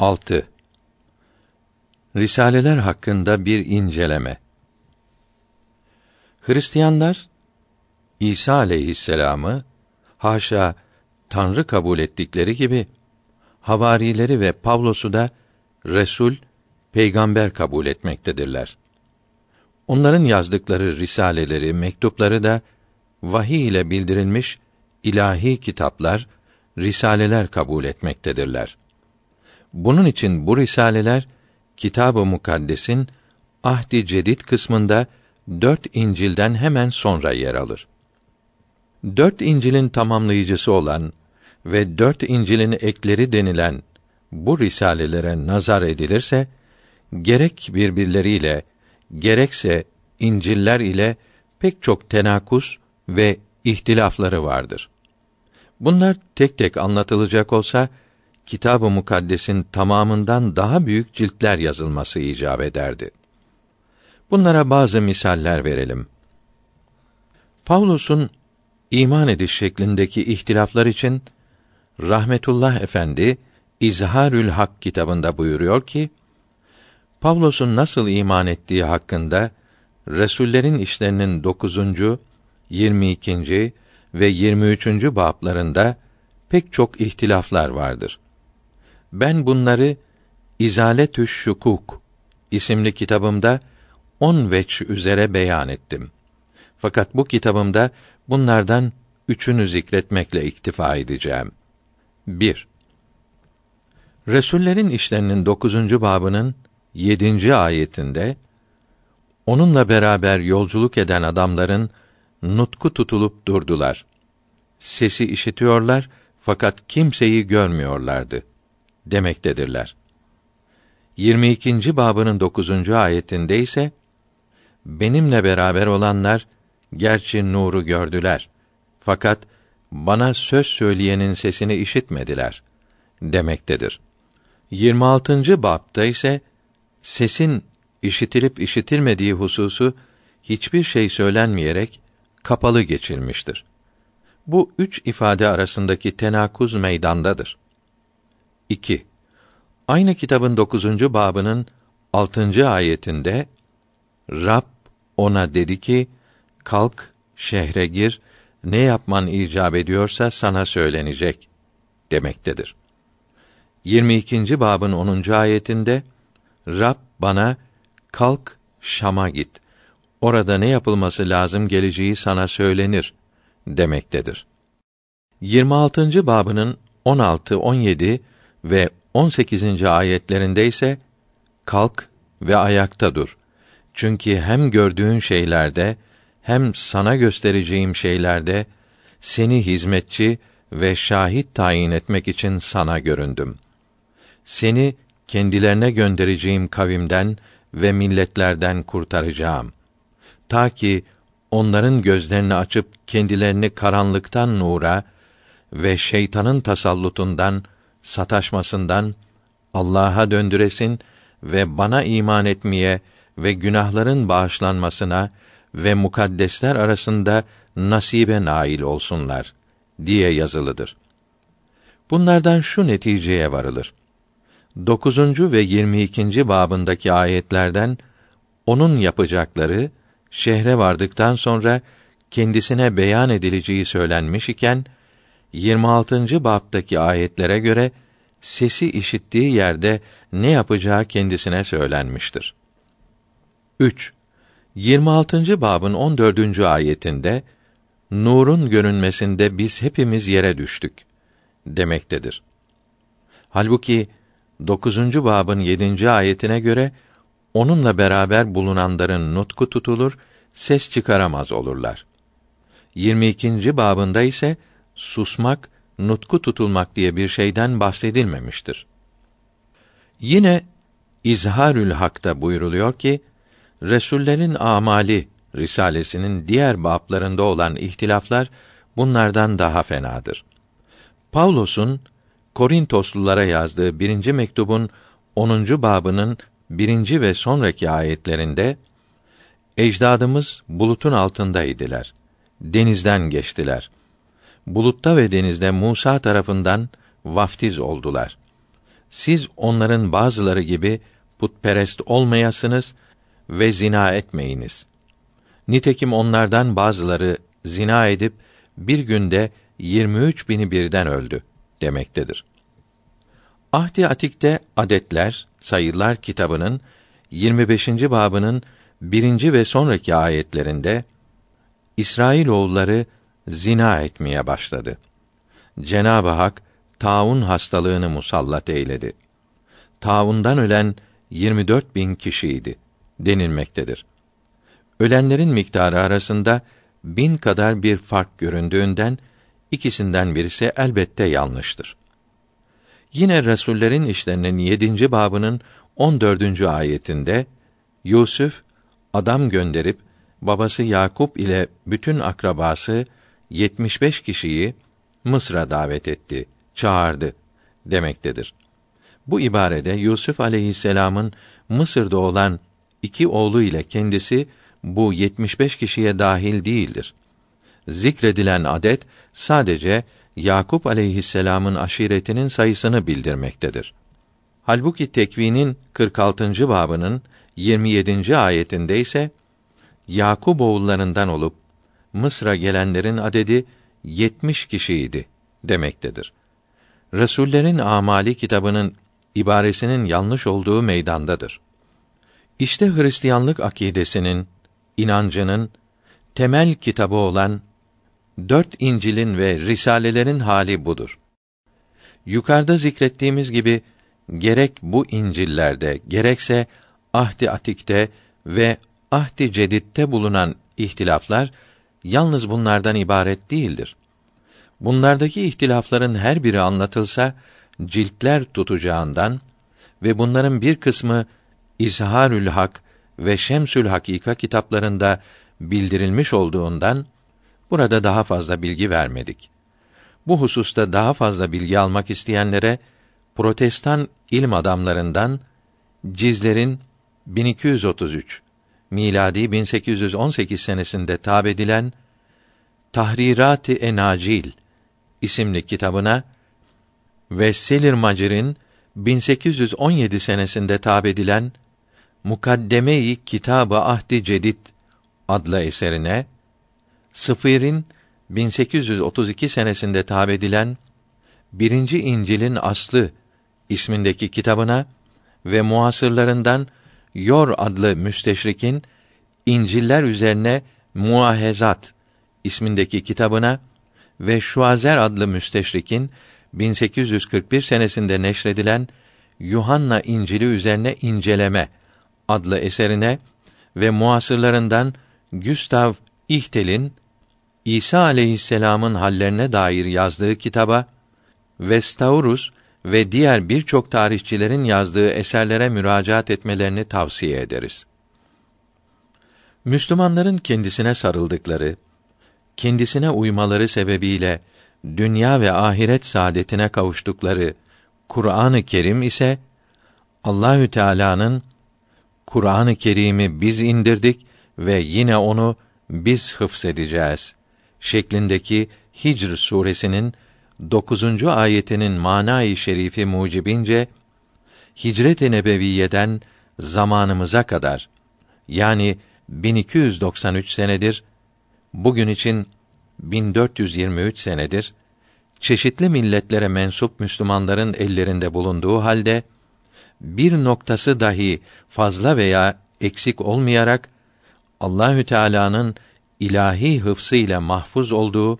6. Risaleler hakkında bir inceleme. Hristiyanlar İsa aleyhisselamı haşa Tanrı kabul ettikleri gibi havarileri ve Pavlos'u da resul, peygamber kabul etmektedirler. Onların yazdıkları risaleleri, mektupları da vahiy ile bildirilmiş ilahi kitaplar, risaleler kabul etmektedirler. Bunun için bu risaleler Kitab-ı Mukaddes'in Ahdi Cedid kısmında dört İncil'den hemen sonra yer alır. Dört İncil'in tamamlayıcısı olan ve dört İncil'in ekleri denilen bu risalelere nazar edilirse gerek birbirleriyle gerekse İncil'ler ile pek çok tenakus ve ihtilafları vardır. Bunlar tek tek anlatılacak olsa Kitab-ı Mukaddes'in tamamından daha büyük ciltler yazılması icap ederdi. Bunlara bazı misaller verelim. Pavlus'un iman ediş şeklindeki ihtilaflar için Rahmetullah Efendi İzharül Hak kitabında buyuruyor ki Pavlus'un nasıl iman ettiği hakkında Resullerin işlerinin 9. 22. ve 23. bablarında pek çok ihtilaflar vardır. Ben bunları İzaletü Şukuk isimli kitabımda on veç üzere beyan ettim. Fakat bu kitabımda bunlardan üçünü zikretmekle iktifa edeceğim. 1. Resullerin işlerinin dokuzuncu babının yedinci ayetinde onunla beraber yolculuk eden adamların nutku tutulup durdular. Sesi işitiyorlar fakat kimseyi görmüyorlardı demektedirler. 22. babının 9. ayetinde ise benimle beraber olanlar gerçi nuru gördüler fakat bana söz söyleyenin sesini işitmediler demektedir. 26. babta ise sesin işitilip işitilmediği hususu hiçbir şey söylenmeyerek kapalı geçilmiştir. Bu üç ifade arasındaki tenakuz meydandadır. 2. Aynı kitabın dokuzuncu babının altıncı ayetinde Rab ona dedi ki, kalk, şehre gir, ne yapman icap ediyorsa sana söylenecek demektedir. 22. babın 10. ayetinde Rab bana kalk Şam'a git. Orada ne yapılması lazım geleceği sana söylenir demektedir. 26. babının 16, 17 ve 18. ayetlerinde ise kalk ve ayakta dur. Çünkü hem gördüğün şeylerde hem sana göstereceğim şeylerde seni hizmetçi ve şahit tayin etmek için sana göründüm. Seni kendilerine göndereceğim kavimden ve milletlerden kurtaracağım. Ta ki onların gözlerini açıp kendilerini karanlıktan nura ve şeytanın tasallutundan, sataşmasından Allah'a döndüresin ve bana iman etmeye ve günahların bağışlanmasına ve mukaddesler arasında nasibe nail olsunlar diye yazılıdır. Bunlardan şu neticeye varılır. 9. ve 22. babındaki ayetlerden onun yapacakları şehre vardıktan sonra kendisine beyan edileceği söylenmiş iken 26. babdaki ayetlere göre sesi işittiği yerde ne yapacağı kendisine söylenmiştir. 3. 26. babın 14. ayetinde nurun görünmesinde biz hepimiz yere düştük demektedir. Halbuki 9. babın 7. ayetine göre onunla beraber bulunanların nutku tutulur, ses çıkaramaz olurlar. 22. babında ise susmak, nutku tutulmak diye bir şeyden bahsedilmemiştir. Yine İzharül Hak'ta buyruluyor ki Resullerin amali risalesinin diğer bablarında olan ihtilaflar bunlardan daha fenadır. Pavlos'un Korintoslulara yazdığı birinci mektubun 10. babının birinci ve sonraki ayetlerinde ecdadımız bulutun altındaydılar. Denizden geçtiler. Bulutta ve denizde Musa tarafından vaftiz oldular. siz onların bazıları gibi putperest olmayasınız ve zina etmeyiniz. Nitekim onlardan bazıları zina edip bir günde 23 bini birden öldü demektedir. Ahdi Atik'te Adetler, Sayılar kitabının 25. babının birinci ve sonraki ayetlerinde İsrail oğulları zina etmeye başladı. Cenab-ı Hak taun hastalığını musallat eyledi. Taundan ölen 24 bin kişiydi denilmektedir. Ölenlerin miktarı arasında bin kadar bir fark göründüğünden ikisinden birisi elbette yanlıştır. Yine Resullerin işlerinin yedinci babının on dördüncü ayetinde Yusuf adam gönderip babası Yakup ile bütün akrabası 75 kişiyi Mısır'a davet etti, çağırdı demektedir. Bu ibarede Yusuf aleyhisselamın Mısır'da olan iki oğlu ile kendisi bu 75 kişiye dahil değildir. Zikredilen adet sadece Yakup aleyhisselamın aşiretinin sayısını bildirmektedir. Halbuki tekvinin 46. babının 27. ayetinde ise Yakup oğullarından olup Mısır'a gelenlerin adedi 70 kişiydi demektedir. Resullerin amali kitabının ibaresinin yanlış olduğu meydandadır. İşte Hristiyanlık akidesinin, inancının temel kitabı olan dört İncil'in ve risalelerin hali budur. Yukarıda zikrettiğimiz gibi gerek bu İncil'lerde gerekse Ahdi Atik'te ve Ahdi Cedid'de bulunan ihtilaflar yalnız bunlardan ibaret değildir. Bunlardaki ihtilafların her biri anlatılsa ciltler tutacağından ve bunların bir kısmı İzharül Hak ve Şemsül Hakika kitaplarında bildirilmiş olduğundan burada daha fazla bilgi vermedik. Bu hususta daha fazla bilgi almak isteyenlere Protestan ilim adamlarından Cizler'in 1233 miladi 1818 senesinde tab edilen Tahrirati Enacil isimli kitabına ve Selir Macir'in 1817 senesinde tab edilen Mukaddeme-i Kitab-ı Ahdi Cedid adlı eserine Sıfir'in 1832 senesinde tab edilen Birinci İncil'in aslı ismindeki kitabına ve muasırlarından Yor adlı müsteşrikin İnciller üzerine Muahezat ismindeki kitabına ve Şuazer adlı müsteşrikin 1841 senesinde neşredilen Yuhanna İncili üzerine inceleme adlı eserine ve muasırlarından Gustav İhtel'in İsa aleyhisselam'ın hallerine dair yazdığı kitaba Vestaurus ve diğer birçok tarihçilerin yazdığı eserlere müracaat etmelerini tavsiye ederiz. Müslümanların kendisine sarıldıkları, kendisine uymaları sebebiyle dünya ve ahiret saadetine kavuştukları Kur'an-ı Kerim ise Allahü Teala'nın Kur'an-ı Kerim'i biz indirdik ve yine onu biz hıfzedeceğiz şeklindeki Hicr suresinin 9. ayetinin manayı şerifi mucibince Hicret-i Nebeviyeden zamanımıza kadar yani 1293 senedir bugün için 1423 senedir çeşitli milletlere mensup Müslümanların ellerinde bulunduğu halde bir noktası dahi fazla veya eksik olmayarak Allahü Teala'nın ilahi hıfsı ile mahfuz olduğu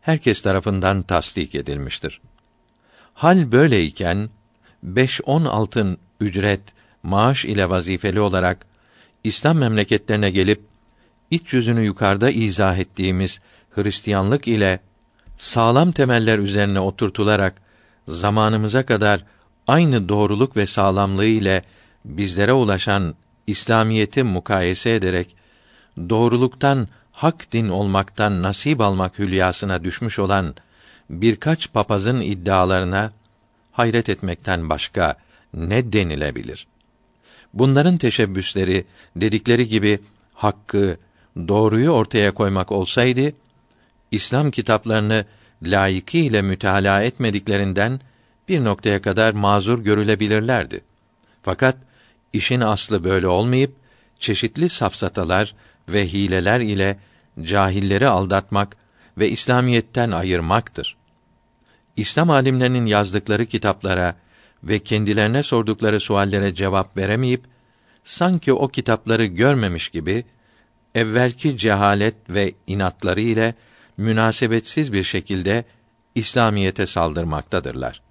herkes tarafından tasdik edilmiştir. Hal böyleyken beş on altın ücret, maaş ile vazifeli olarak İslam memleketlerine gelip iç yüzünü yukarıda izah ettiğimiz Hristiyanlık ile sağlam temeller üzerine oturtularak zamanımıza kadar aynı doğruluk ve sağlamlığı ile bizlere ulaşan İslamiyeti mukayese ederek doğruluktan hak din olmaktan nasip almak hülyasına düşmüş olan birkaç papazın iddialarına hayret etmekten başka ne denilebilir? Bunların teşebbüsleri dedikleri gibi hakkı, doğruyu ortaya koymak olsaydı İslam kitaplarını layıkıyla mütalaa etmediklerinden bir noktaya kadar mazur görülebilirlerdi. Fakat işin aslı böyle olmayıp çeşitli safsatalar ve hileler ile cahilleri aldatmak ve İslamiyetten ayırmaktır. İslam alimlerinin yazdıkları kitaplara ve kendilerine sordukları suallere cevap veremeyip sanki o kitapları görmemiş gibi evvelki cehalet ve inatları ile münasebetsiz bir şekilde İslamiyete saldırmaktadırlar.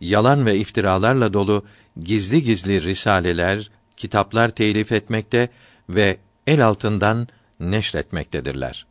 Yalan ve iftiralarla dolu gizli gizli risaleler, kitaplar telif etmekte ve el altından neşretmektedirler.